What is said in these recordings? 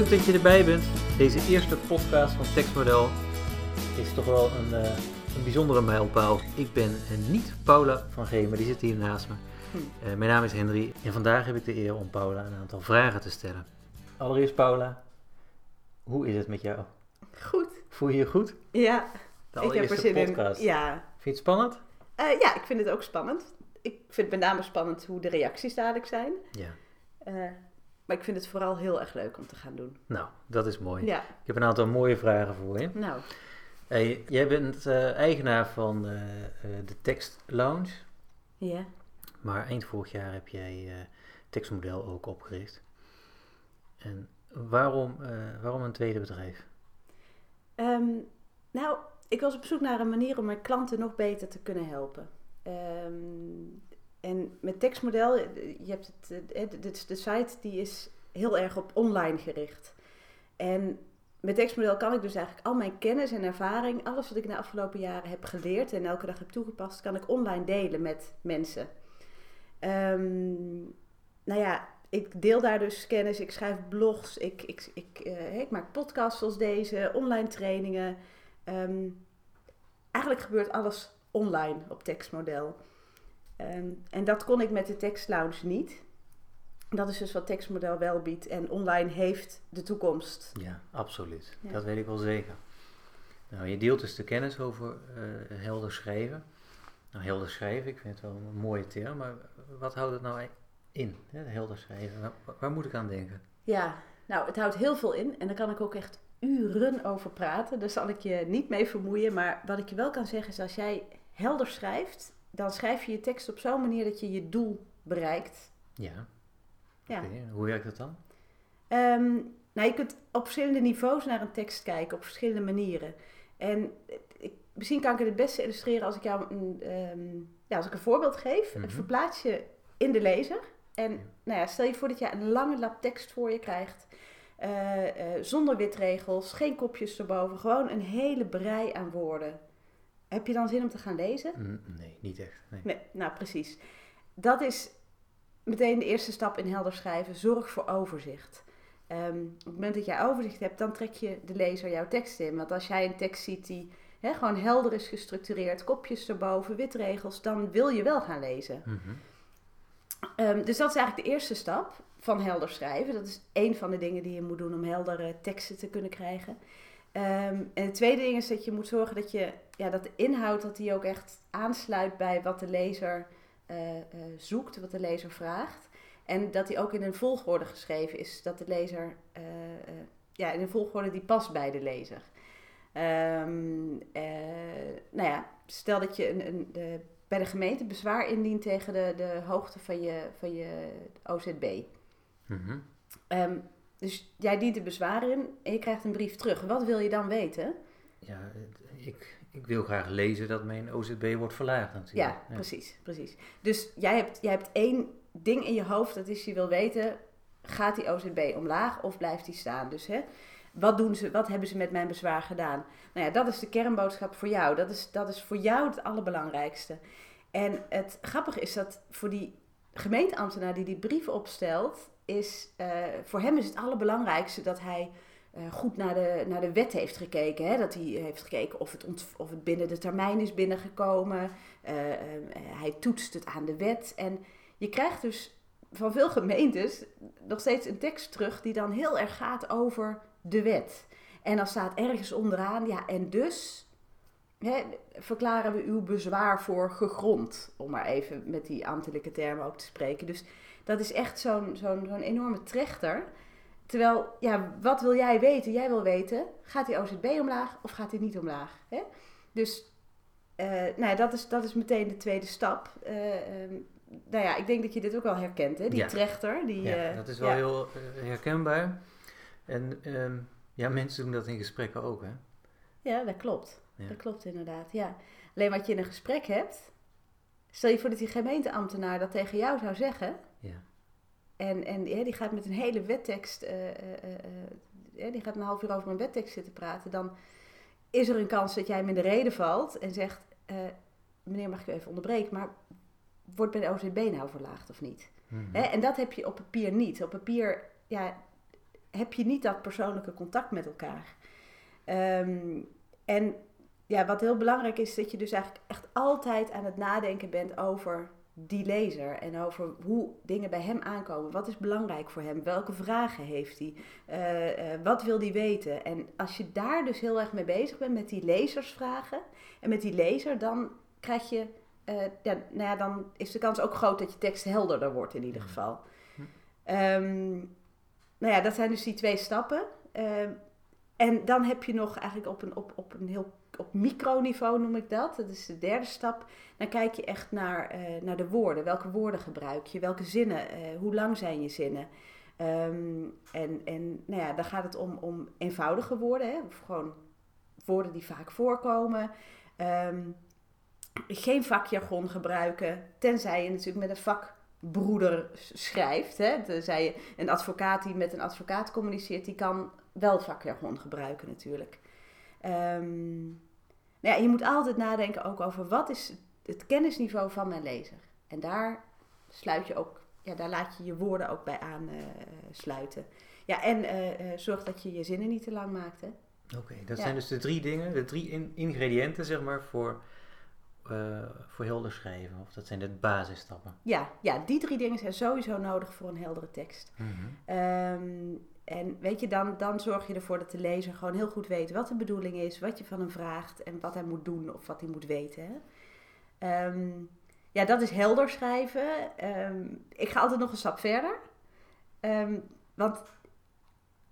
Leuk dat je erbij bent. Deze eerste podcast van Tekstmodel is toch wel een, uh, een bijzondere mijlpaal. Ik ben niet Paula van G, maar die zit hier naast me. Uh, mijn naam is Henry en vandaag heb ik de eer om Paula een aantal vragen te stellen. Allereerst Paula, hoe is het met jou? Goed. Voel je je goed? Ja. De ik heb er zin podcast. in. Ja. Vind je het spannend? Uh, ja, ik vind het ook spannend. Ik vind het met name spannend hoe de reacties dadelijk zijn. Ja. Maar ik vind het vooral heel erg leuk om te gaan doen. Nou, dat is mooi. Ja. Ik heb een aantal mooie vragen voor je. Nou. Hey, jij bent uh, eigenaar van uh, de Text Lounge. Ja. Maar eind vorig jaar heb jij tekstmodel ook opgericht. En waarom, waarom een tweede bedrijf? Um, nou, ik was op zoek naar een manier om mijn klanten nog beter te kunnen helpen. Um, en met tekstmodel, je hebt het, eh, de, de site die is heel erg op online gericht. En met tekstmodel kan ik dus eigenlijk al mijn kennis en ervaring, alles wat ik de afgelopen jaren heb geleerd en elke dag heb toegepast, kan ik online delen met mensen. Um, nou ja, ik deel daar dus kennis, ik schrijf blogs, ik, ik, ik, ik maak podcasts als deze, online trainingen. Um, eigenlijk gebeurt alles online op tekstmodel. Um, en dat kon ik met de tekstlounge niet. Dat is dus wat tekstmodel wel biedt. En online heeft de toekomst. Ja, absoluut. Dat weet ik wel zeker. Nou, je deelt dus de kennis over uh, helder schrijven. Nou, helder schrijven, ik vind het wel een mooie term, maar wat houdt het nou in, hè, helder schrijven? Waar, waar, moet ik aan denken? Ja, nou, het houdt heel veel in en daar kan ik ook echt uren over praten. Daar zal ik je niet mee vermoeien, maar wat ik je wel kan zeggen is als jij helder schrijft, dan schrijf je je tekst op zo'n manier dat je je doel bereikt. Ja. ja. Hoe werkt dat dan? Um, nou, je kunt op verschillende niveaus naar een tekst kijken, op verschillende manieren. En ik, misschien kan ik het het beste illustreren als ik jou een, um, ja, als ik een voorbeeld geef. Mm -hmm. Het verplaats je in de lezer. En nou ja, stel je voor dat je een lange lap tekst voor je krijgt. Uh, uh, zonder witregels, geen kopjes erboven. Gewoon een hele brei aan woorden. Heb je dan zin om te gaan lezen? Mm, nee, niet echt. Nee. nee. nou precies. Dat is meteen de eerste stap in helder schrijven. Zorg voor overzicht. Um, op het moment dat jij overzicht hebt, dan trek je de lezer jouw tekst in. Want als jij een tekst ziet die gewoon helder is gestructureerd, kopjes erboven, witregels, dan wil je wel gaan lezen. Mm -hmm. um, dus dat is eigenlijk de eerste stap van helder schrijven. Dat is één van de dingen die je moet doen om heldere teksten te kunnen krijgen. Um, en het tweede ding is dat je moet zorgen dat, je, ja, dat de inhoud dat die ook echt aansluit bij wat de lezer uh, uh, zoekt, wat de lezer vraagt. En dat die ook in een volgorde geschreven is, dat de lezer, uh, ja, in een volgorde die past bij de lezer. Um, nou ja, stel dat je een, een, de, bij de gemeente bezwaar indient tegen de, de hoogte van je, van je OZB. Mm -hmm. um, dus jij dient een bezwaar in en je krijgt een brief terug. Wat wil je dan weten? Ja, ik, ik wil graag lezen dat mijn OZB wordt verlaagd natuurlijk. Ja, ja, precies, precies. Dus jij hebt, jij hebt één ding in je hoofd, dat is je wil weten, gaat die OZB omlaag of blijft die staan? Dus hè, wat, doen ze, wat hebben ze met mijn bezwaar gedaan? Nou ja, dat is de kernboodschap voor jou. Dat is, dat is voor jou het allerbelangrijkste. En het grappige is dat voor die gemeenteambtenaar die die brief opstelt, is, uh, voor hem is het allerbelangrijkste dat hij uh, goed naar de, naar de wet heeft gekeken. Hè? Dat hij heeft gekeken of het, of het binnen de termijn is binnengekomen. Uh, hij toetst het aan de wet. En je krijgt dus van veel gemeentes nog steeds een tekst terug die dan heel erg gaat over de wet. En dan staat ergens onderaan, ja, en dus hè, verklaren we uw bezwaar voor gegrond. Om maar even met die ambtelijke termen ook te spreken. Dus dat is echt zo'n zo'n zo'n enorme trechter. Terwijl, ja, wat wil jij weten? Jij wil weten, gaat die OZB omlaag of gaat die niet omlaag? Hè? Dus, uh, nou ja, dat is, dat is meteen de tweede stap. Uh, um, nou ja, ik denk dat je dit ook wel herkent, hè? Die ja. trechter. Die, ja, uh, dat is wel ja. heel herkenbaar. En um, ja, mensen doen dat in gesprekken ook, hè? Ja, dat klopt. Dat klopt inderdaad, ja. Alleen wat je in een gesprek hebt... Stel je voor dat die gemeenteambtenaar dat tegen jou zou zeggen... Ja. En, en ja, die gaat met een hele wettekst, uh, uh, uh, die gaat een half uur over een wettekst zitten praten. Dan is er een kans dat jij hem in de reden valt en zegt, meneer mag ik u even onderbreken, maar wordt bij de OZB nou verlaagd of niet? Mhm. Hè? En dat heb je op papier niet. Op papier, ja, heb je niet dat persoonlijke contact met elkaar. Ehm, en ja, wat heel belangrijk is, dat je dus eigenlijk echt altijd aan het nadenken bent over die lezer en over hoe dingen bij hem aankomen. Wat is belangrijk voor hem? Welke vragen heeft hij? Uh, uh, wat wil hij weten? En als je daar dus heel erg mee bezig bent met die lezersvragen en met die lezer, dan krijg je, uh, ja, nou ja, dan is de kans ook groot dat je tekst helderder wordt in ieder geval. Um, nou ja, dat zijn dus die twee stappen. En dan heb je nog eigenlijk op een, op, op een heel op microniveau noem ik dat. Dat is de derde stap. Dan kijk je echt naar, uh, naar de woorden. Welke woorden gebruik je? Welke zinnen? Uh, hoe lang zijn je zinnen? Um, en en nou ja, dan gaat het om, om eenvoudige woorden. Hè? Of gewoon woorden die vaak voorkomen. Um, geen vakjargon gebruiken. Tenzij je natuurlijk met een vakbroeder schrijft. Hè? Tenzij je een advocaat die met een advocaat communiceert, die kan wel vakjargon gebruiken natuurlijk. Um, nou ja, je moet altijd nadenken ook over wat is het kennisniveau van mijn lezer. En daar sluit je ook, ja, daar laat je je woorden ook bij aansluiten. Uh, ja, en uh, uh, zorg dat je je zinnen niet te lang maakt. Oké, okay, dat ja. zijn dus de drie dingen, de drie in ingrediënten, zeg maar, voor, voor helder schrijven. Of dat zijn de basisstappen. Ja, ja, die drie dingen zijn sowieso nodig voor een heldere tekst. Mm -hmm. um, en weet je, dan, dan zorg je ervoor dat de lezer gewoon heel goed weet wat de bedoeling is, wat je van hem vraagt en wat hij moet doen of wat hij moet weten. Hè. Um, ja, dat is helder schrijven. Um, ik ga altijd nog een stap verder. Want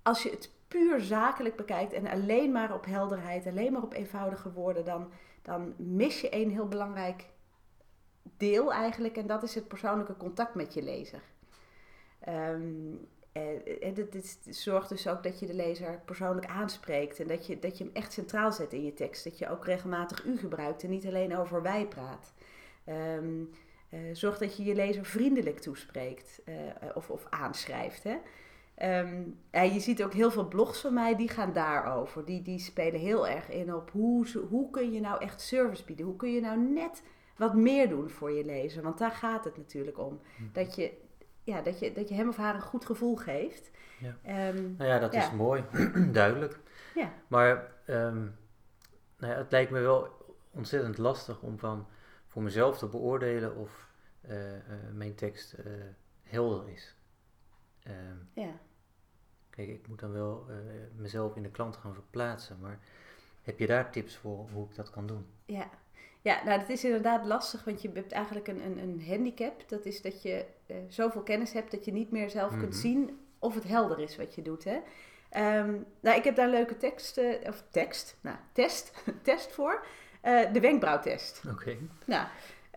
als je het puur zakelijk bekijkt en alleen maar op helderheid, alleen maar op eenvoudige woorden, dan, dan mis je een heel belangrijk deel eigenlijk. En dat is het persoonlijke contact met je lezer. Um, en dit, dit, zorgt dus ook dat je de lezer persoonlijk aanspreekt en dat je, dat je hem echt centraal zet in je tekst. Dat je ook regelmatig u gebruikt en niet alleen over wij praat. Um, uh, zorg dat je je lezer vriendelijk toespreekt of, of aanschrijft. Hè? Um, ja, je ziet ook heel veel blogs van mij, die gaan daarover. Die, die spelen heel erg in op hoe, hoe kun je nou echt service bieden? Hoe kun je nou net wat meer doen voor je lezer? Want daar gaat het natuurlijk om. Mm. Dat je ja, dat, je, dat je hem of haar een goed gevoel geeft. Ja. Um, nou ja, dat ja. is mooi, duidelijk. Ja. Maar um, nou ja, het lijkt me wel ontzettend lastig om van voor mezelf te beoordelen of uh, uh, mijn tekst uh, helder is. Um, ja. Kijk, ik moet dan wel mezelf in de klant gaan verplaatsen, maar heb je daar tips voor hoe ik dat kan doen? Ja, ja, nou dat is inderdaad lastig, want je hebt eigenlijk een, een, een handicap. Dat is dat je uh, zoveel kennis hebt dat je niet meer zelf kunt mhm. zien of het helder is wat je doet. Hè? Um, nou, ik heb daar leuke tekst, uh, of tekst, nou, test, test voor. Uh, de wenkbrauwtest. Oké. Okay. Nou,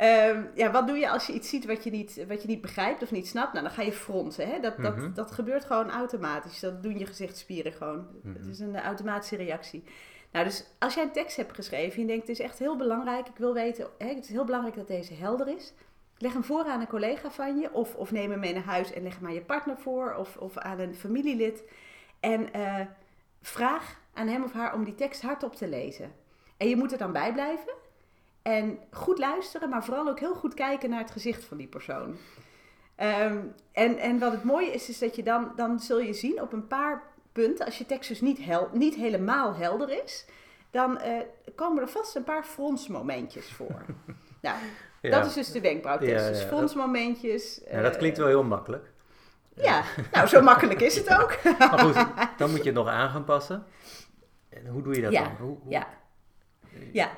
um, ja, wat doe je als je iets ziet wat je niet, wat je niet begrijpt of niet snapt? Nou, dan ga je fronsen. Hè? Dat, mm -hmm. dat, dat gebeurt gewoon automatisch. Dat doen je gezichtsspieren gewoon. Mm -hmm. Het is een automatische reactie. Nou, dus als jij een tekst hebt geschreven en je denkt, het is echt heel belangrijk, ik wil weten, hè, het is heel belangrijk dat deze helder is. Leg hem voor aan een collega van je, of, of neem hem mee naar huis en leg hem aan je partner voor, of, of aan een familielid. En uh, vraag aan hem of haar om die tekst hardop te lezen. En je moet er dan bij blijven. En goed luisteren, maar vooral ook heel goed kijken naar het gezicht van die persoon. Um, en, en wat het mooie is, is dat je dan, dan zul je zien op een paar punten, als je tekst dus niet, hel, niet helemaal helder is, dan uh, komen er vast een paar fronsmomentjes voor. nou, ja. dat is dus de wenkbrauwtest. Ja, ja, dus fronsmomentjes. Ja, dat klinkt wel heel makkelijk. Ja, nou zo makkelijk is het ook. maar goed, dan moet je het nog aan gaan passen. En hoe doe je dat dan? Hoe, hoe... Ja. ja,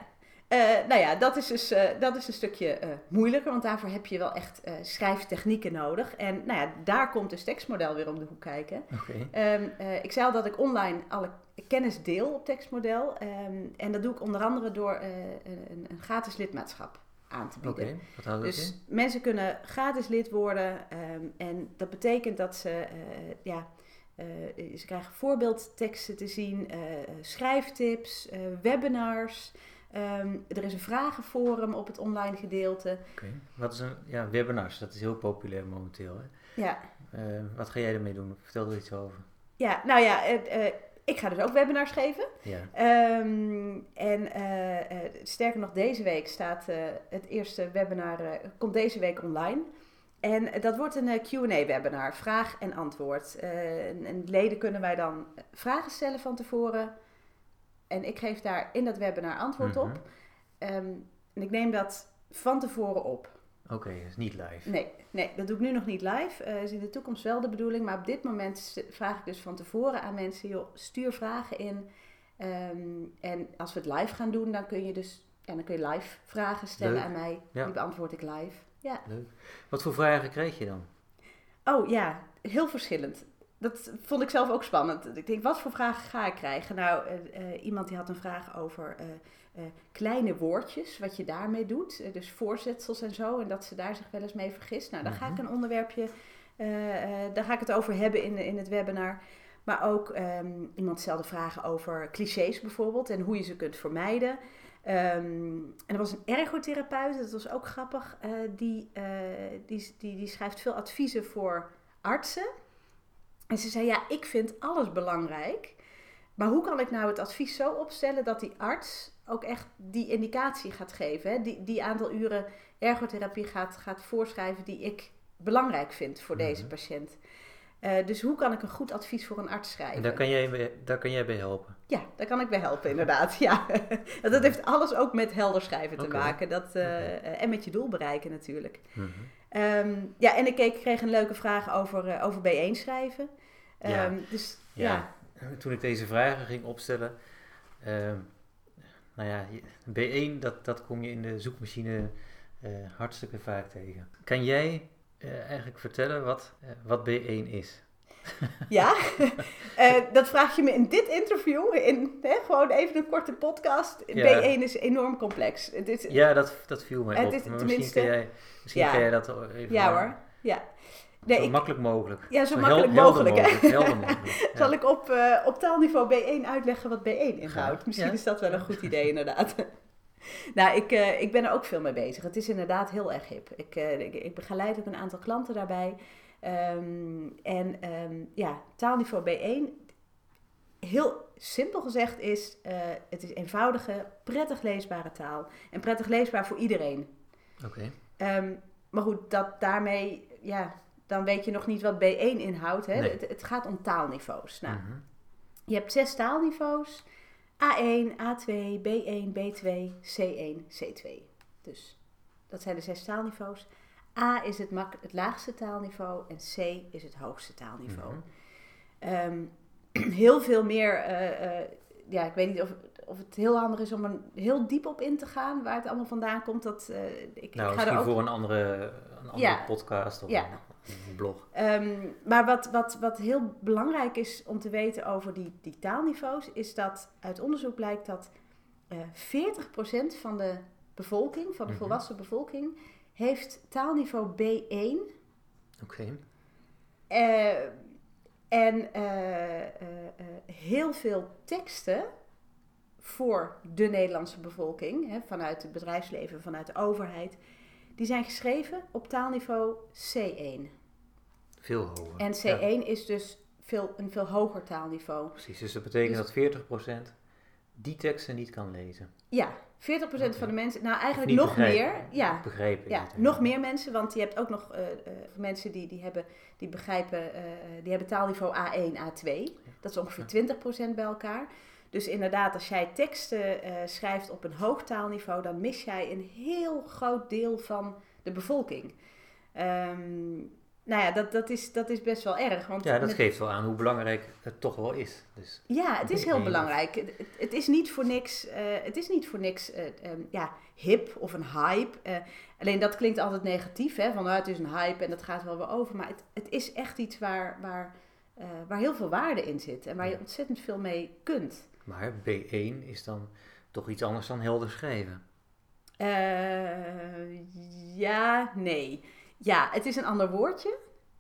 uh, nou ja, dat is dus uh, dat is een stukje uh, moeilijker, want daarvoor heb je wel echt schrijftechnieken nodig. En nou ja, daar komt dus tekstmodel weer om de hoek kijken. Okay. Um, ik zei al dat ik online alle kennis deel op tekstmodel. Um, en dat doe ik onder andere door een, een, gratis lidmaatschap aan te bieden. Okay. Wat houdt dus in? mensen kunnen gratis lid worden. Um, en dat betekent dat ze ja, ze krijgen voorbeeldteksten te zien, schrijftips, webinars. Um, er is een vragenforum op het online gedeelte. Oké, okay. wat is een ja, webinars? Dat is heel populair momenteel. Hè? Ja. Uh, wat ga jij ermee doen? Vertel er iets over. Ja, nou ja, uh, ik ga dus ook webinars geven. Ja. Um, en sterker nog, deze week staat het eerste webinar, komt deze week online. en dat wordt een eh, Q&A-webinar, vraag en antwoord. Eh, en leden kunnen wij dan vragen stellen van tevoren. En ik geef daar in dat webinar antwoord op. Mhm. Ehm, en ik neem dat van tevoren op. Oké, dat is niet live. Nee, nee, dat doe ik nu nog niet live. Eh is in de toekomst wel de bedoeling. Maar op dit moment vraag ik dus van tevoren aan mensen, joh, stuur vragen in. Ehm, en als we het live gaan doen, dan kun je dus ja, dan kun je live vragen stellen Leuk. aan mij. Ja. Die beantwoord ik live. Ja. Leuk. Wat voor vragen kreeg je dan? Oh ja, heel verschillend. Dat vond ik zelf ook spannend. Ik denk, wat voor vragen ga ik krijgen? Nou, eh, eh, iemand die had een vraag over eh, kleine woordjes, wat je daarmee doet. Dus voorzetsels en zo, en dat ze daar zich wel eens mee vergist. Nou, daar ga ik Mhm. een onderwerpje, daar ga ik het over hebben in, in het webinar. Maar ook ehm, iemand stelde vragen over clichés bijvoorbeeld en hoe je ze kunt vermijden. Ehm, en er was een ergotherapeut, dat was ook grappig, die, die, die, die schrijft veel adviezen voor artsen. En ze zei, ja, ik vind alles belangrijk. Maar hoe kan ik nou het advies zo opstellen dat die arts ook echt die indicatie gaat geven? Hè? Die, die aantal uren ergotherapie gaat, gaat voorschrijven die ik belangrijk vind voor deze Mhm. patiënt. Eh, dus hoe kan ik een goed advies voor een arts schrijven? En daar kan jij, bij- daar kan jij bij helpen. Ja, daar kan ik bij helpen, inderdaad. Ja. dat heeft alles ook met helder schrijven te maken. Dat, eh, En met je doel bereiken natuurlijk. Mhm. Ehm, ja, en ik keek- kreeg een leuke vraag over, eh, over B1 schrijven. Ja. Ehm, Dus Ja. ja. Toen ik deze vragen ging opstellen, ehm, nou ja, je- B1, dat, dat kom je in de zoekmachine eh, hartstikke vaak tegen. Kan jij eh, eigenlijk vertellen wat, eh, wat B1 is? Ja, Eh, dat vraag je me in dit interview, in hè, gewoon even een korte podcast. Ja. B1 is enorm complex. Het is, Ja, dat, dat viel mij op. is maar tenminste- misschien, kan jij, misschien Ja. kan jij dat even ja hoor, ja. Nee, zo ik, makkelijk mogelijk. ja, zo makkelijk helder mogelijk. helder mogelijk. Ja. Zal ik op, eh, op taalniveau B1 uitleggen wat B1 inhoudt? Misschien ja. is dat wel een goed idee, inderdaad. nou, ik, eh, ik ben er ook veel mee bezig. Het is inderdaad heel erg hip. Ik, eh, ik, ik begeleid ook een aantal klanten daarbij. Ehm, en ehm, ja, taalniveau B1, heel simpel gezegd, is het is eenvoudige, prettig leesbare taal. En prettig leesbaar voor iedereen. Oké. Ehm, maar goed, dat daarmee, ja, dan weet je nog niet wat B1 inhoudt. Hè? Nee. Het, het gaat om taalniveaus. Nou, Mhm. je hebt zes taalniveaus. A1, A2, B1, B2, C1, C2. Dus dat zijn de zes taalniveaus. A is het, mak- het laagste taalniveau en C is het hoogste taalniveau. Mhm. Ehm, heel veel meer, eh, eh, ja, ik weet niet of, of het heel handig is om er heel diep op in te gaan waar het allemaal vandaan komt. Dat, eh, ik, ik Nou, ga misschien er ook voor een andere, een andere Ja. podcast of Ja. Blog. Ehm, maar wat, wat, wat heel belangrijk is om te weten over die, die taalniveaus, is dat uit onderzoek blijkt dat eh 40% van de bevolking, van de Mhm. volwassen bevolking, heeft taalniveau B1. Oké. eh, en eh, eh, eh, heel veel teksten voor de Nederlandse bevolking, hè, vanuit het bedrijfsleven, vanuit de overheid, die zijn geschreven op taalniveau C1. Veel hoger. En Ja, C1 is dus veel, een veel hoger taalniveau. precies, dus dat betekent Dus- dat 40% die teksten niet kan lezen. Ja, 40% Oké. van de mensen, nou eigenlijk nog meer. Ja, Begrijpen. ja nog meer mensen, want je hebt ook nog eh, eh, mensen die, die, hebben, die begrijpen, eh, die hebben taalniveau A1, A2. Dat is ongeveer 20% bij elkaar. Dus inderdaad, als jij teksten eh, schrijft op een hoog taalniveau, dan mis jij een heel groot deel van de bevolking. Ehm, nou ja, dat, dat, is, dat is best wel erg. Want Ja, dat met- geeft wel aan hoe belangrijk het toch wel is. Dus, Ja, het is heel belangrijk. Het, het- is niet voor niks, eh, het is niet voor niks eh, ehm, ja, hip of een hype. Alleen dat klinkt altijd negatief, hè? van nou, het is een hype en dat gaat wel weer over. Maar het, het is echt iets waar, waar, waar heel veel waarde in zit en waar je ontzettend veel mee kunt. Maar B1 is dan toch iets anders dan helder schrijven. Eh, ja, nee. Ja, het is een ander woordje.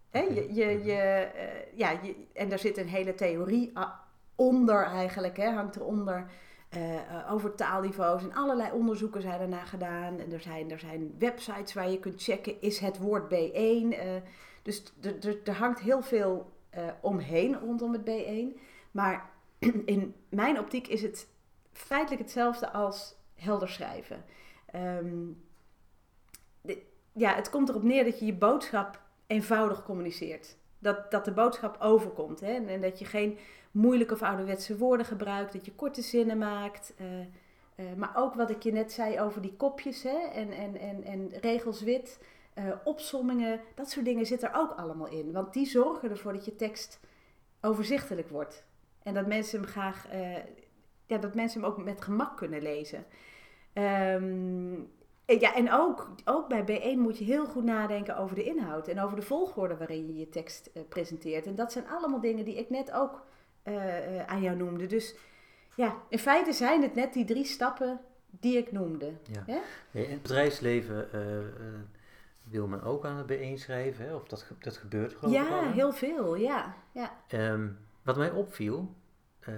Hè? Je, je, je, eh, ja, je, en daar zit een hele theorie a- onder eigenlijk, hè? hangt eronder. eh, over taalniveaus en allerlei onderzoeken zijn ernaar gedaan. En er zijn, er zijn websites waar je kunt checken, is het woord B1? Eh, dus er hangt heel veel omheen rondom het B1. Maar in mijn optiek is het feitelijk hetzelfde als helder schrijven. Ehm, ja, het komt erop neer dat je je boodschap eenvoudig communiceert. Dat, dat de boodschap overkomt. Hè? En, dat je geen moeilijke of ouderwetse woorden gebruikt. Dat je korte zinnen maakt. eh, eh, maar ook wat ik je net zei over die kopjes hè? En, en, en, en regels wit. eh, opsommingen. Dat soort dingen zitten er ook allemaal in. Want die zorgen ervoor dat je tekst overzichtelijk wordt. En dat mensen hem graag... eh, ja, dat mensen hem ook met gemak kunnen lezen. Ehm, en ja, en ook, ook bij B1 moet je heel goed nadenken over de inhoud en over de volgorde waarin je je tekst eh, presenteert. En dat zijn allemaal dingen die ik net ook eh, eh, aan jou noemde. Dus ja, in feite zijn het net die drie stappen die ik noemde. Ja. Ja? In het bedrijfsleven eh, eh, wil men ook aan het bijeen schrijven, hè? of dat, dat gebeurt al. Ja, heel veel, ja. ja. Ehm, wat mij opviel, eh,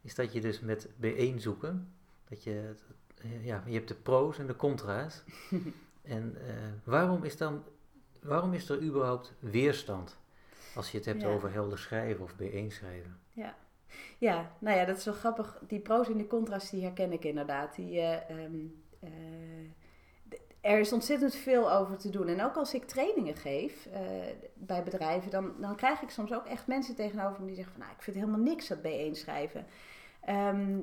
is dat je dus met bijeen zoeken, dat je, ja, je hebt de pro's en de contra's. en eh, waarom is dan, waarom is er überhaupt weerstand als je het hebt Ja. over helder schrijven of bijeen schrijven? Ja, nou ja, dat is wel grappig. Die pro's en die contra's, die herken ik inderdaad. Die, eh, ehm, eh, er is ontzettend veel over te doen. En ook als ik trainingen geef eh, bij bedrijven, dan, dan krijg ik soms ook echt mensen tegenover me die zeggen van, nou, ik vind helemaal niks dat B1 schrijven. Ehm,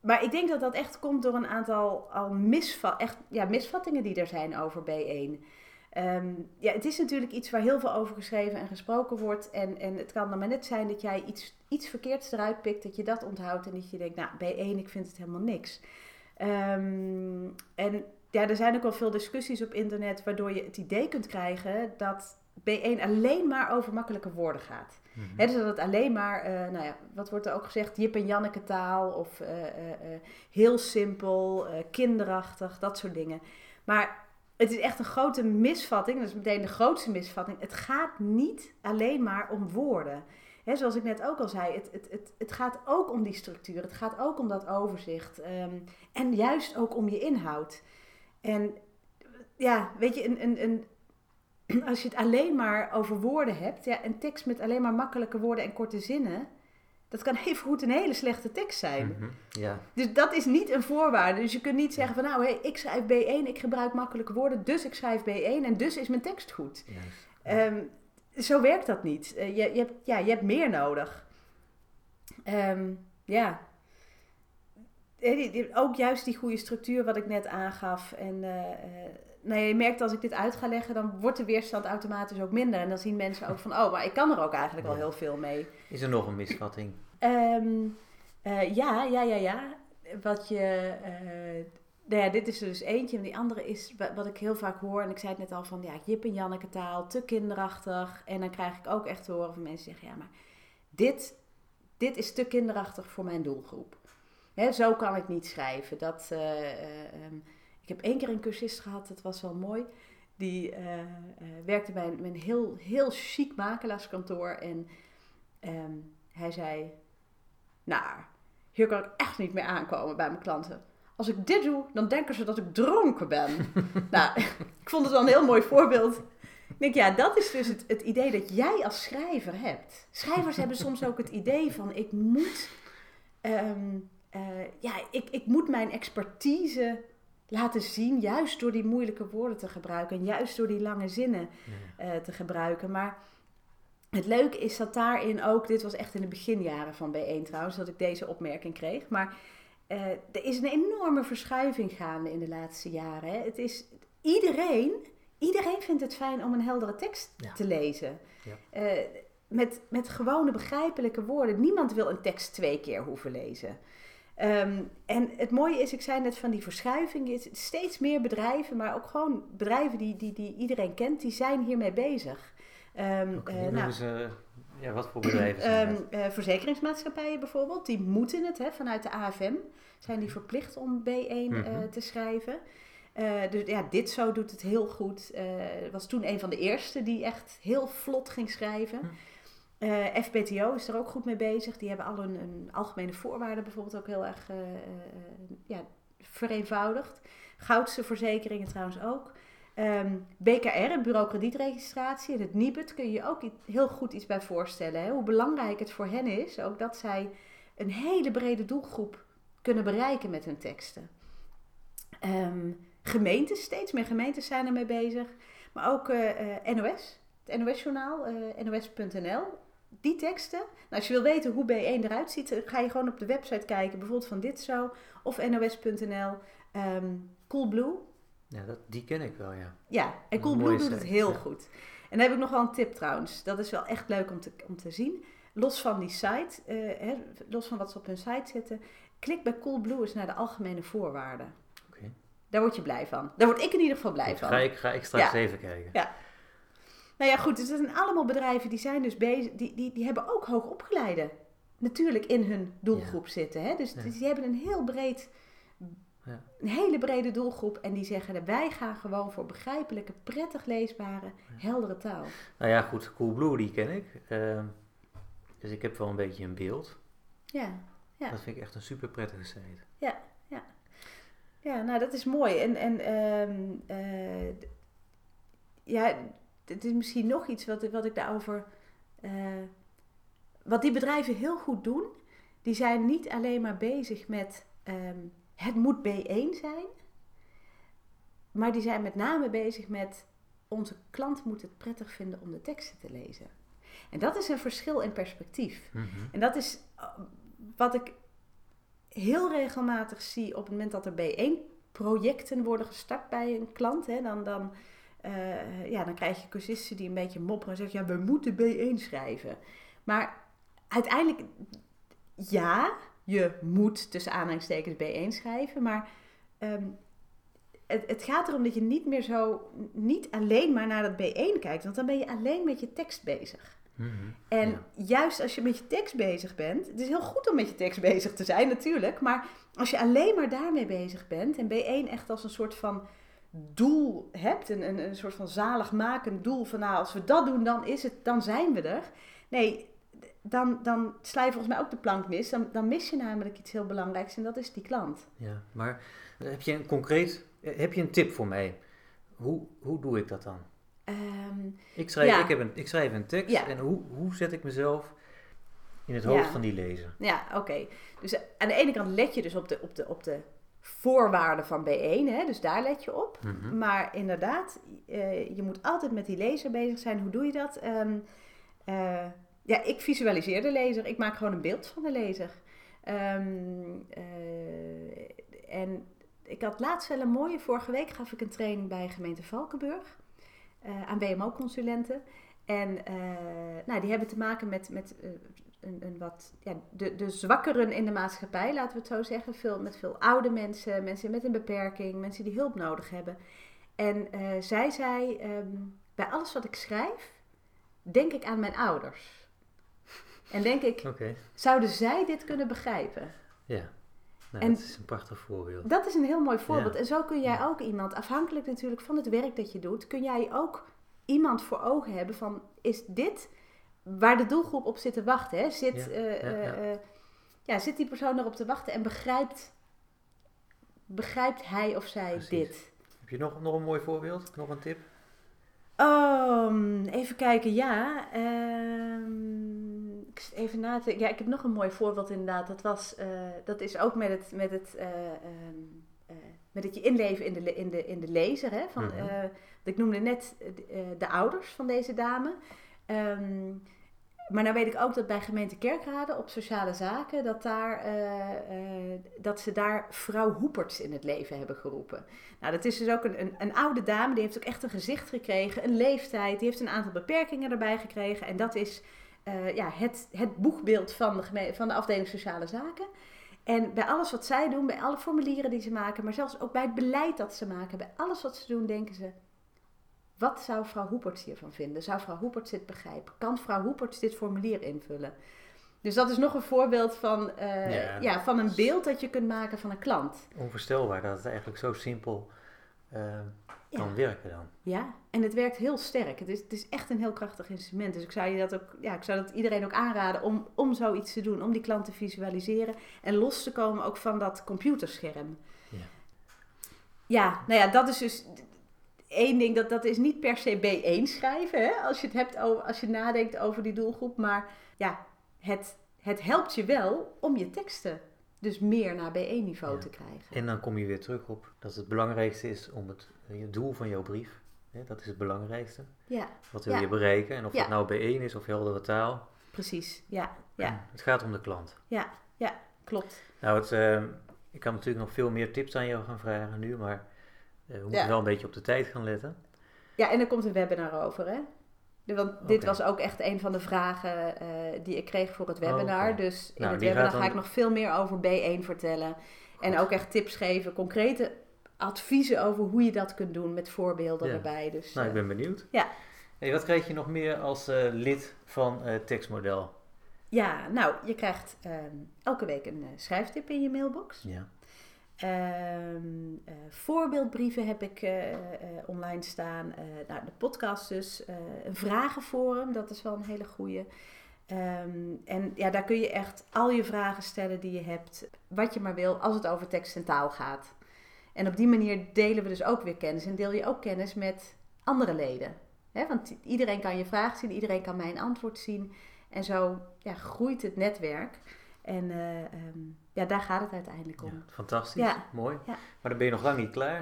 maar ik denk dat dat echt komt door een aantal al misva echt, ja, misvattingen die er zijn over B1. Ehm, ja, het is natuurlijk iets waar heel veel over geschreven en gesproken wordt. En, en het kan dan maar net zijn dat jij iets, iets verkeerds eruit pikt, dat je dat onthoudt en dat je denkt, nou, B1, ik vind het helemaal niks. Ehm, en ja, er zijn ook wel veel discussies op internet waardoor je het idee kunt krijgen dat B1 alleen maar over makkelijke woorden gaat. Hè, dus dat het alleen maar, eh, nou ja, wat wordt er ook gezegd, Jip en Janneke taal of eh, eh, heel simpel, kinderachtig, dat soort dingen. Maar het is echt een grote misvatting, dat is meteen de grootste misvatting. Het gaat niet alleen maar om woorden. Zoals ik net ook al zei, het, het, het, het gaat ook om die structuur, het gaat ook om dat overzicht ehm, en juist ook om je inhoud. En ja, weet je, een, een, een, als je het alleen maar over woorden hebt, ja, een tekst met alleen maar makkelijke woorden en korte zinnen, dat kan even goed een hele slechte tekst zijn. Ja, Dus dat is niet een voorwaarde. Dus je kunt niet zeggen van nou, hey, ik schrijf B1, ik gebruik makkelijke woorden, dus ik schrijf B1 en dus is mijn tekst goed. juist. Ehm, zo werkt dat niet. Eh, je, je, hebt, ja, je hebt meer nodig. Ehm, ja. Ook juist die goede structuur wat ik net aangaf. En nou ja, je merkt als ik dit uit ga leggen, dan wordt de weerstand automatisch ook minder. En dan zien mensen ook van, oh, maar ik kan er ook eigenlijk wel heel veel mee. Is er nog een misvatting? Ehm, eh, ja, ja, ja, ja. Wat je. nou ja, dit is er dus eentje. En die andere is wa- wat ik heel vaak hoor. En ik zei het net al van ja, Jip en Janneke taal, te kinderachtig. En dan krijg ik ook echt te horen van mensen die zeggen: ja, maar dit, dit is te kinderachtig voor mijn doelgroep. Hè, zo kan ik niet schrijven. Dat, eh, eh, ehm, ik heb één keer een cursist gehad, dat was wel mooi. Die eh, werkte bij een, een heel, heel chic makelaarskantoor. En ehm, hij zei: Nou, hier kan ik echt niet meer aankomen bij mijn klanten. Als ik dit doe, dan denken ze dat ik dronken ben. nou, ik vond het wel een heel mooi voorbeeld. Ik denk, ja, dat is dus het, het idee dat jij als schrijver hebt. Schrijvers hebben soms ook het idee van, ik moet, ehm, eh, ja, ik, ik moet mijn expertise laten zien, juist door die moeilijke woorden te gebruiken en juist door die lange zinnen eh, te gebruiken. Maar het leuke is dat daarin ook, dit was echt in de beginjaren van B1 trouwens, dat ik deze opmerking kreeg. Maar eh, er is een enorme verschuiving gaande in de laatste jaren. Hè. Het is, iedereen, iedereen vindt het fijn om een heldere tekst Ja. te lezen. Ja. Met, met gewone begrijpelijke woorden. Niemand wil een tekst twee keer hoeven lezen. Ehm, en het mooie is, ik zei net van die verschuiving, is steeds meer bedrijven, maar ook gewoon bedrijven die, die, die iedereen kent, die zijn hiermee bezig. Ehm, eh, nou, eh, ja, wat voor bedrijven zijn Ehm, eh, verzekeringsmaatschappijen bijvoorbeeld, die moeten het hè, vanuit de AFM. Zijn die verplicht om B1 eh, Mhm. te schrijven. Dus ja, dit zo doet het heel goed. Was toen een van de eerste die echt heel vlot ging schrijven. Hm. Eh, FBTO is er ook goed mee bezig. Die hebben al hun, algemene voorwaarden bijvoorbeeld ook heel erg eh, eh, ja, vereenvoudigd. Goudse verzekeringen trouwens ook. Ehm, BKR, het Bureau Kredietregistratie en het NIBUD kun je je ook heel goed iets bij voorstellen. Hè? Hoe belangrijk het voor hen is, ook dat zij een hele brede doelgroep kunnen bereiken met hun teksten. Ehm, gemeentes, steeds meer gemeentes zijn ermee bezig. Maar ook NOS, het NOS-journaal, nos.nl. Die teksten. Nou, als je wil weten hoe B1 eruit ziet, eh, ga je gewoon op de website kijken. Bijvoorbeeld van dit zo. Of nos.nl. Ehm Coolblue. Ja, dat, die ken ik wel, ja. Ja, en Coolblue doet het heel ja. goed. En dan heb ik nog wel een tip trouwens. Dat is wel echt leuk om te, om te zien. Los van die site, eh, hè, los van wat ze op hun site zetten. Klik bij Coolblue eens naar de algemene voorwaarden. Oké. Daar word je blij van. Daar word ik in ieder geval blij Goed, van. Ga ik, ga ik straks Ja. even kijken. Nou ja, goed. Dus dat zijn allemaal bedrijven die zijn dus bezig. Die, die, die hebben ook hoogopgeleiden natuurlijk in hun doelgroep zitten. Hè? Dus Ja. die, die hebben een heel breed, Ja. een hele brede doelgroep. En die zeggen, wij gaan gewoon voor begrijpelijke, prettig leesbare, heldere taal. Nou ja, goed, Coolblue die ken ik. Ehm, dus ik heb wel een beetje een beeld. Ja. Ja. Dat vind ik echt een super prettige site. Ja, nou dat is mooi. En, en ehm, eh, ja, het is misschien nog iets wat, wat ik daarover. eh, wat die bedrijven heel goed doen, die zijn niet alleen maar bezig met ehm, het moet B1 zijn, maar die zijn met name bezig met onze klant moet het prettig vinden om de teksten te lezen. En dat is een verschil in perspectief. Mhm. En dat is uh, wat ik heel regelmatig zie op het moment dat er B1-projecten worden gestart bij een klant. Hè, dan, dan, eh, ja, dan krijg je cursisten die een beetje mopperen en zeggen, ja, we moeten B1 schrijven. Maar uiteindelijk, ja, je moet tussen aanhalingstekens B1 schrijven, maar ehm, het, het gaat erom dat je niet meer zo, niet alleen maar naar dat B1 kijkt, want dan ben je alleen met je tekst bezig. Mhm. En Ja. juist als je met je tekst bezig bent, het is heel goed om met je tekst bezig te zijn natuurlijk, maar als je alleen maar daarmee bezig bent en B1 echt als een soort van doel hebt, een, een, een soort van zaligmakend doel van nou als we dat doen dan is het, dan zijn we er. Nee, dan, dan sla je volgens mij ook de plank mis, dan, dan mis je namelijk iets heel belangrijks en dat is die klant. Ja, maar heb je een concreet, heb je een tip voor mij? Hoe, hoe doe ik dat dan? Ehm, Ik schrijf, Ja. ik heb een, ik schrijf een tekst Ja. en hoe, hoe zet ik mezelf in het hoofd Ja. van die lezer? Ja, oké. Dus aan de ene kant let je dus op de, op de, op de voorwaarden van B1, hè? dus daar let je op. Mhm. Maar inderdaad, eh, je moet altijd met die lezer bezig zijn. Hoe doe je dat? Ehm, eh, ja, ik visualiseer de lezer. Ik maak gewoon een beeld van de lezer. Ehm, eh, en ik had laatst wel een mooie. Vorige week gaf ik een training bij gemeente Valkenburg aan WMO-consulenten. En eh, nou, die hebben te maken met, met eh, een, een wat, ja, de, de zwakkeren in de maatschappij, laten we het zo zeggen. Veel, met veel oude mensen, mensen met een beperking, mensen die hulp nodig hebben. En eh, zij zei, ehm, bij alles wat ik schrijf, denk ik aan mijn ouders. En denk ik, zouden zij dit kunnen begrijpen? ja. Nou, En- dat is een prachtig voorbeeld. Dat is een heel mooi voorbeeld. Ja. En zo kun jij ook iemand, afhankelijk natuurlijk van het werk dat je doet, kun jij ook iemand voor ogen hebben van, is dit waar de doelgroep op zit te wachten? Hè? Zit, Ja, eh, ja, eh, ja. eh, ja, zit die persoon erop te wachten en begrijpt, begrijpt hij of zij Precies. dit? Heb je nog, nog een mooi voorbeeld? Nog een tip? Um, even kijken, ja. ehm, ik zit even na te Ja, ik heb nog een mooi voorbeeld inderdaad. Dat, was, dat is ook met het, met het, eh, ehm, eh, met het je inleven in de, in de, in de lezer. Hè? Van, eh, ik noemde net eh, de, eh, de ouders van deze dame. Ehm, maar nou weet ik ook dat bij gemeente Kerkrade op sociale zaken, dat, daar, dat ze daar vrouw Hoeperts in het leven hebben geroepen. Nou, dat is dus ook een, een, een oude dame, die heeft ook echt een gezicht gekregen, een leeftijd, die heeft een aantal beperkingen erbij gekregen. En dat is ja, het, het boegbeeld van de, geme- van de afdeling sociale zaken. En bij alles wat zij doen, bij alle formulieren die ze maken, maar zelfs ook bij het beleid dat ze maken, bij alles wat ze doen, denken ze: wat zou vrouw Hoeperts hiervan vinden? Zou vrouw Hoeperts dit begrijpen? Kan vrouw Hoeperts dit formulier invullen? Dus dat is nog een voorbeeld van, eh, Ja. ja. van een beeld dat je kunt maken van een klant. Onvoorstelbaar dat het eigenlijk zo simpel eh, kan Ja. werken dan. Ja, en het werkt heel sterk. Het is, het is echt een heel krachtig instrument. Dus ik zou, je dat ook, ja, ik zou dat iedereen ook aanraden om, om zoiets te doen. Om die klant te visualiseren. En los te komen ook van dat computerscherm. Ja. Ja, nou ja, dat is dus één ding. Dat, dat is niet per se B1 schrijven. Hè? Als je het hebt over, als je nadenkt over die doelgroep. Maar ja, het, het helpt je wel om je teksten dus meer naar B1-niveau Ja. te krijgen. En dan kom je weer terug op dat het belangrijkste is om het, je doel van jouw brief. Hè, dat is het belangrijkste. Ja, Wat wil Ja. je bereiken? En of Ja. dat nou B1 is of heldere taal. precies. Ja, ja, Het gaat om de klant. klopt. Nou, het, eh, ik kan natuurlijk nog veel meer tips aan jou gaan vragen nu, maar eh, we moeten Ja. wel een beetje op de tijd gaan letten. Ja, en er komt een webinar over, hè? Want dit was ook echt een van de vragen eh, die ik kreeg voor het webinar. Oké. Dus in Nou, het webinar ga ik nog veel meer over B1 vertellen. En ook echt tips geven, concrete adviezen over hoe je dat kunt doen met voorbeelden erbij. Dus, Nou, ik eh, ben benieuwd. Ja. Hey, wat krijg je nog meer als eh, lid van eh tekstmodel? ja, nou, je krijgt ehm, elke week een schrijftip in je mailbox. Ja. Ehm, eh, voorbeeldbrieven heb ik eh, eh, online staan. Nou, de podcast dus. een vragenforum, dat is wel een hele goeie. Ehm, en ja, daar kun je echt al je vragen stellen die je hebt. Wat je maar wil, als het over tekst en taal gaat. En op die manier delen we dus ook weer kennis. En deel je ook kennis met andere leden. Want iedereen kan je vraag zien, iedereen kan mijn antwoord zien. En zo ja, groeit het netwerk. En eh, ehm, ja, daar gaat het uiteindelijk om. Ja, fantastisch, Ja. mooi. Ja. Maar dan ben je nog lang niet klaar.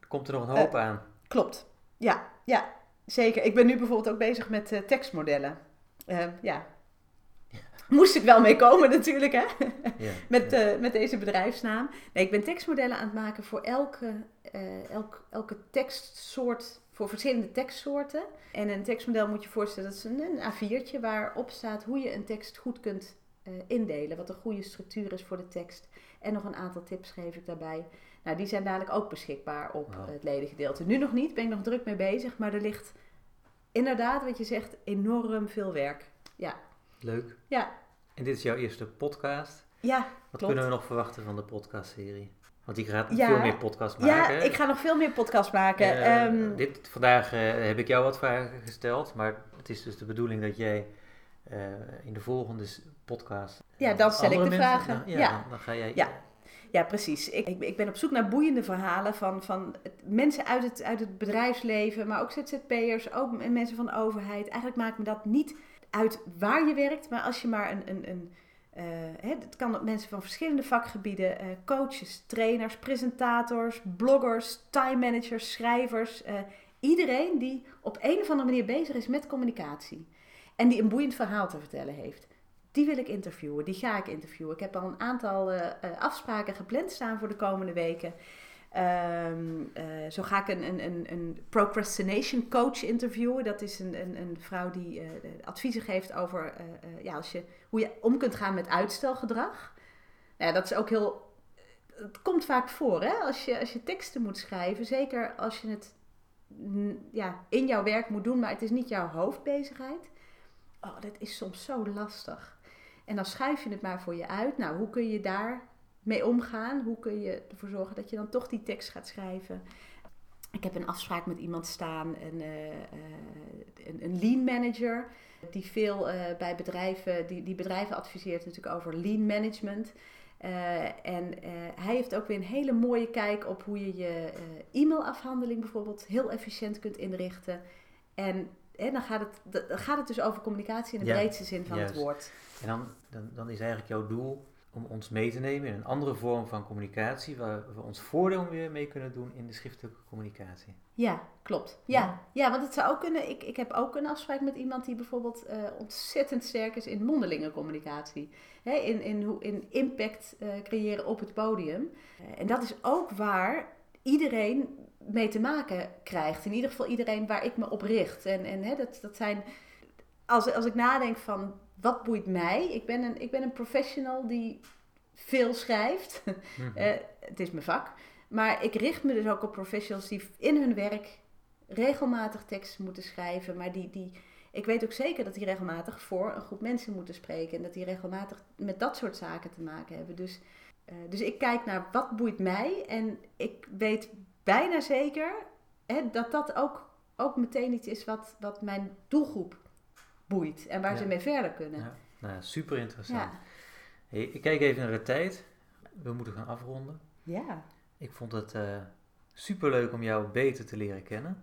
Er komt er nog een hoop aan. Klopt. Ja, ja, zeker. Ik ben nu bijvoorbeeld ook bezig met eh, tekstmodellen. Eh, ja. Moest ik wel mee komen natuurlijk, hè? Ja. met, eh, met deze bedrijfsnaam. Nee, ik ben tekstmodellen aan het maken voor elke, eh, elk, elke tekstsoort, voor verschillende tekstsoorten. En een tekstmodel moet je voorstellen, dat is een, een A4'tje waarop staat hoe je een tekst goed kunt eh, indelen. Wat een goede structuur is voor de tekst. En nog een aantal tips geef ik daarbij. Nou, die zijn dadelijk ook beschikbaar op Wauw. het ledengedeelte. Nu nog niet, ben ik nog druk mee bezig. Maar er ligt inderdaad, wat je zegt, enorm veel werk. Leuk. Ja, En dit is jouw eerste podcast. ja Wat klopt. kunnen we nog verwachten van de podcastserie? Want die gaat Ja. veel meer podcasts Ja, maken. hè? ik ga nog veel meer podcasts maken. Dit, vandaag eh, heb ik jou wat vragen gesteld, maar het is dus de bedoeling dat jij eh, in de volgende podcast. Ja, dan stel ik de mensen- vragen. ja, Ja. Dan, dan ga jij. Ja. Ja, precies. Ik, ik, ben op zoek naar boeiende verhalen van, van mensen uit het, uit het bedrijfsleven, maar ook ZZP'ers, ook mensen van de overheid. Eigenlijk maakt me dat niet uit waar je werkt, maar als je maar een. een, een eh, het kan ook mensen van verschillende vakgebieden, eh, coaches, trainers, presentators, bloggers, time managers, schrijvers. eh, iedereen die op een of andere manier bezig is met communicatie en die een boeiend verhaal te vertellen heeft. Die wil ik interviewen, die ga ik interviewen. Ik heb al een aantal eh, eh, afspraken gepland staan voor de komende weken. Ehm, eh, zo ga ik een, een, een, een procrastination coach interviewen. Dat is een, vrouw die eh, adviezen geeft over ja, als je, hoe je om kunt gaan met uitstelgedrag. Nou, dat is ook heel. Het komt vaak voor hè? Als, je, als je teksten moet schrijven. Zeker als je het ja, in jouw werk moet doen, maar het is niet jouw hoofdbezigheid. Oh, dat is soms zo lastig. En dan schrijf je het maar voor je uit. Nou, hoe kun je daar mee omgaan? Hoe kun je ervoor zorgen dat je dan toch die tekst gaat schrijven? Ik heb een afspraak met iemand staan, een, eh, eh, een, een lean manager, die veel eh, bij bedrijven, die, die bedrijven adviseert natuurlijk over lean management. En hij heeft ook weer een hele mooie kijk op hoe je je e-mailafhandeling bijvoorbeeld heel efficiënt kunt inrichten. En hè, dan, gaat het, dan gaat het dus over communicatie in de Ja, breedste zin van juist. het woord. En dan, dan, dan is eigenlijk jouw doel om ons mee te nemen in een andere vorm van communicatie, waar we ons voordeel weer mee kunnen doen in de schriftelijke communicatie. Ja, klopt. Ja. Ja, ja want het zou ook kunnen. Ik, ik heb ook een afspraak met iemand die bijvoorbeeld eh, ontzettend sterk is in mondelinge communicatie. Hè, in, in, hoe- in impact eh, creëren op het podium. Eh, en dat is ook waar iedereen mee te maken krijgt. In ieder geval iedereen waar ik me op richt. En, en hè, dat, dat zijn. Als, als ik nadenk van wat boeit mij. Ik ben een, ik ben een professional die veel schrijft. Mhm. Eh, het is mijn vak. Maar ik richt me dus ook op professionals die in hun werk regelmatig teksten moeten schrijven. Maar die, die, ik weet ook zeker dat die regelmatig voor een groep mensen moeten spreken. En dat die regelmatig met dat soort zaken te maken hebben. Dus, eh, dus ik kijk naar wat boeit mij. En ik weet bijna zeker hè, dat dat ook, ook meteen iets is wat, wat mijn doelgroep boeit. En waar Ja. ze mee verder kunnen. Ja, nou, super interessant. Ja. Hey, ik kijk even naar de tijd. We moeten gaan afronden. ja. Ik vond het eh super leuk om jou beter te leren kennen.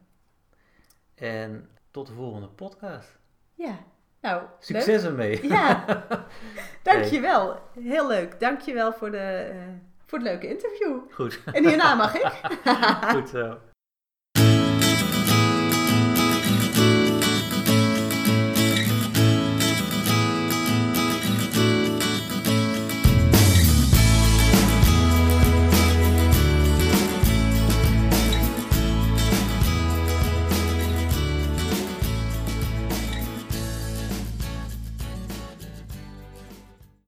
En tot de volgende podcast. Ja, Nou, Succes ermee. Ja, dankjewel. Heel leuk. Dankjewel voor, de, uh, voor het leuke interview. Goed. En hierna mag ik. Goed zo.